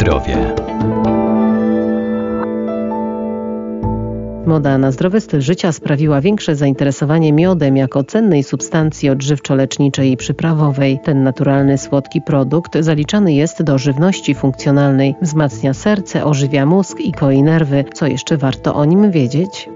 zdrowie. Moda na zdrowy styl życia sprawiła większe zainteresowanie miodem jako cennej substancji odżywczo-leczniczej i przyprawowej. Ten naturalny, słodki produkt zaliczany jest do żywności funkcjonalnej. Wzmacnia serce, ożywia mózg i koi nerwy. Co jeszcze warto o nim wiedzieć?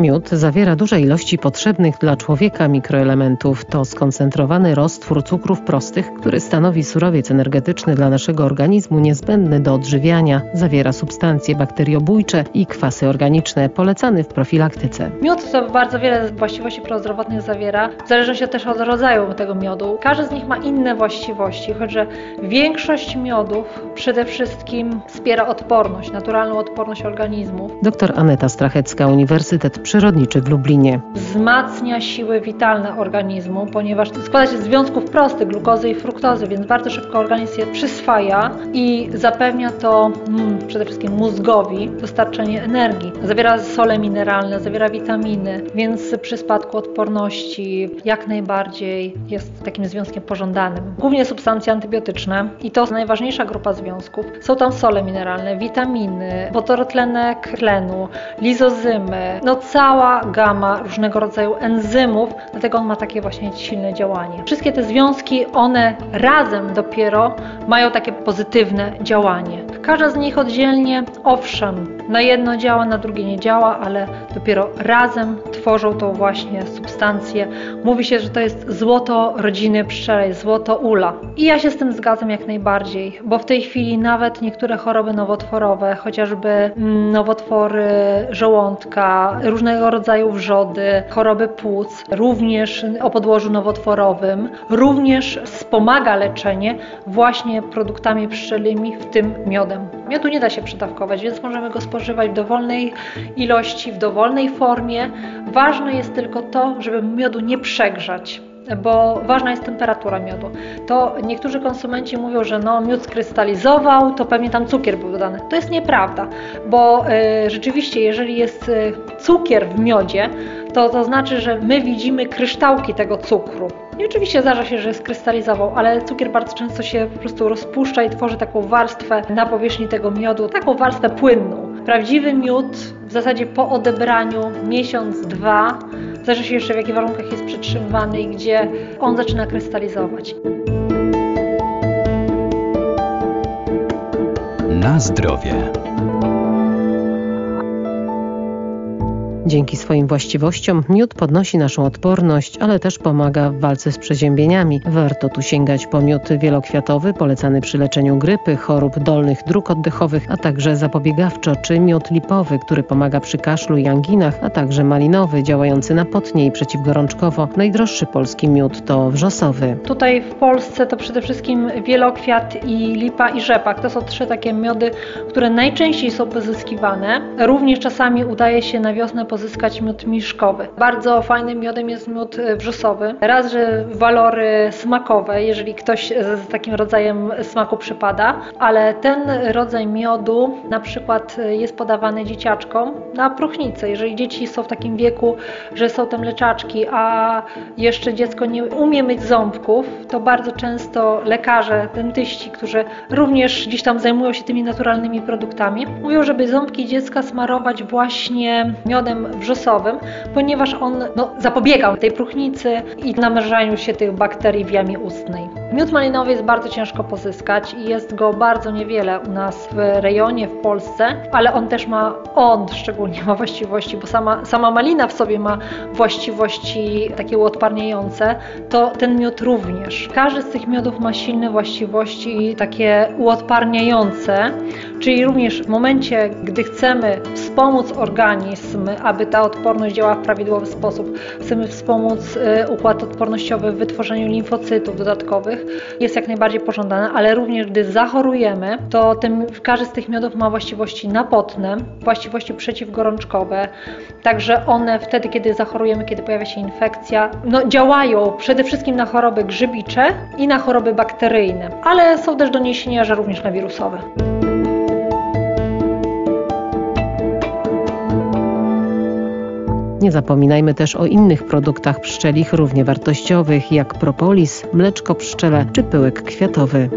Miód zawiera duże ilości potrzebnych dla człowieka mikroelementów. To skoncentrowany roztwór cukrów prostych, który stanowi surowiec energetyczny dla naszego organizmu niezbędny do odżywiania. Zawiera substancje bakteriobójcze i kwasy organiczne, polecany w profilaktyce. Miód to bardzo wiele właściwości prozdrowotnych zawiera, w zależności też od rodzaju tego miodu. Każdy z nich ma inne właściwości, choć że większość miodów przede wszystkim wspiera odporność, naturalną odporność organizmu. Dr Aneta Strachecka, Uniwersytet Przyrodniczy w Lublinie. Wzmacnia siły witalne organizmu, ponieważ składa się z związków prostych, glukozy i fruktozy, więc bardzo szybko organizm je przyswaja i zapewnia to mm, przede wszystkim mózgowi dostarczenie energii. Zawiera sole mineralne, zawiera witaminy, więc przy spadku odporności jak najbardziej jest takim związkiem pożądanym. Głównie substancje antybiotyczne i to najważniejsza grupa związków. Są tam sole mineralne, witaminy, wodorotlenek tlenu, lizozymy, no cała gama różnego rodzaju enzymów, dlatego on ma takie właśnie silne działanie. Wszystkie te związki, one razem dopiero mają takie pozytywne działanie. Każda z nich oddzielnie, owszem, na jedno działa, na drugie nie działa, ale dopiero razem tworzą tą właśnie substancję. Mówi się, że to jest złoto rodziny pszczelej, złoto ula. I ja się z tym zgadzam jak najbardziej, bo w tej chwili nawet niektóre choroby nowotworowe, chociażby mm, nowotwory żołądka, różnego rodzaju wrzody, choroby płuc, również o podłożu nowotworowym, również wspomaga leczenie właśnie produktami pszczelimi, w tym miodem. Miodu nie da się przydawkować, więc możemy go spożywać w dowolnej ilości, w dowolnej formie. Ważne jest tylko to, żeby miodu nie przegrzać bo ważna jest temperatura miodu. To niektórzy konsumenci mówią, że no, miód skrystalizował, to pewnie tam cukier był dodany. To jest nieprawda, bo y, rzeczywiście, jeżeli jest y, cukier w miodzie, to to znaczy, że my widzimy kryształki tego cukru. I oczywiście zdarza się, że skrystalizował, ale cukier bardzo często się po prostu rozpuszcza i tworzy taką warstwę na powierzchni tego miodu, taką warstwę płynną. Prawdziwy miód w zasadzie po odebraniu miesiąc, dwa, zależy się jeszcze w jakich warunkach jest przetrzymywany i gdzie on zaczyna krystalizować. Na zdrowie. Dzięki swoim właściwościom miód podnosi naszą odporność, ale też pomaga w walce z przeziębieniami. Warto tu sięgać po miód wielokwiatowy, polecany przy leczeniu grypy, chorób dolnych dróg oddechowych, a także zapobiegawczo, czy miód lipowy, który pomaga przy kaszlu i anginach, a także malinowy, działający na potnie i przeciwgorączkowo. Najdroższy polski miód to wrzosowy. Tutaj w Polsce to przede wszystkim wielokwiat i lipa i rzepak. To są trzy takie miody, które najczęściej są pozyskiwane. Również czasami udaje się na wiosnę pozyskać miód miszkowy. Bardzo fajnym miodem jest miód e, wrzosowy. Raz, że walory smakowe, jeżeli ktoś z takim rodzajem smaku przypada, ale ten rodzaj miodu na przykład e, jest podawany dzieciaczkom na próchnicę. Jeżeli dzieci są w takim wieku, że są te mleczaczki, a jeszcze dziecko nie umie myć ząbków, to bardzo często lekarze, dentyści, którzy również gdzieś tam zajmują się tymi naturalnymi produktami, mówią, żeby ząbki dziecka smarować właśnie miodem wrzosowym, ponieważ on no, zapobiegał tej próchnicy i namnażaniu się tych bakterii w jamie ustnej. Miód malinowy jest bardzo ciężko pozyskać i jest go bardzo niewiele u nas w rejonie w Polsce, ale on też ma, on szczególnie ma właściwości, bo sama, sama malina w sobie ma właściwości takie uodparniające, to ten miód również. Każdy z tych miodów ma silne właściwości takie uodparniające, czyli również w momencie, gdy chcemy wspomóc organizm, aby ta odporność działała w prawidłowy sposób, chcemy wspomóc y, układ odpornościowy w wytworzeniu limfocytów dodatkowych, jest jak najbardziej pożądane, ale również gdy zachorujemy, to ten, każdy z tych miodów ma właściwości napotne, właściwości przeciwgorączkowe, także one wtedy, kiedy zachorujemy, kiedy pojawia się infekcja, no, działają przede wszystkim na choroby grzybicze i na choroby bakteryjne, ale są też doniesienia, że również na wirusowe. Nie zapominajmy też o innych produktach pszczelich równie wartościowych, jak propolis, mleczko pszczele czy pyłek kwiatowy.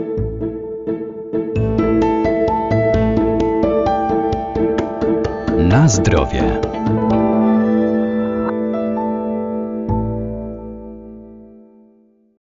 Na zdrowie.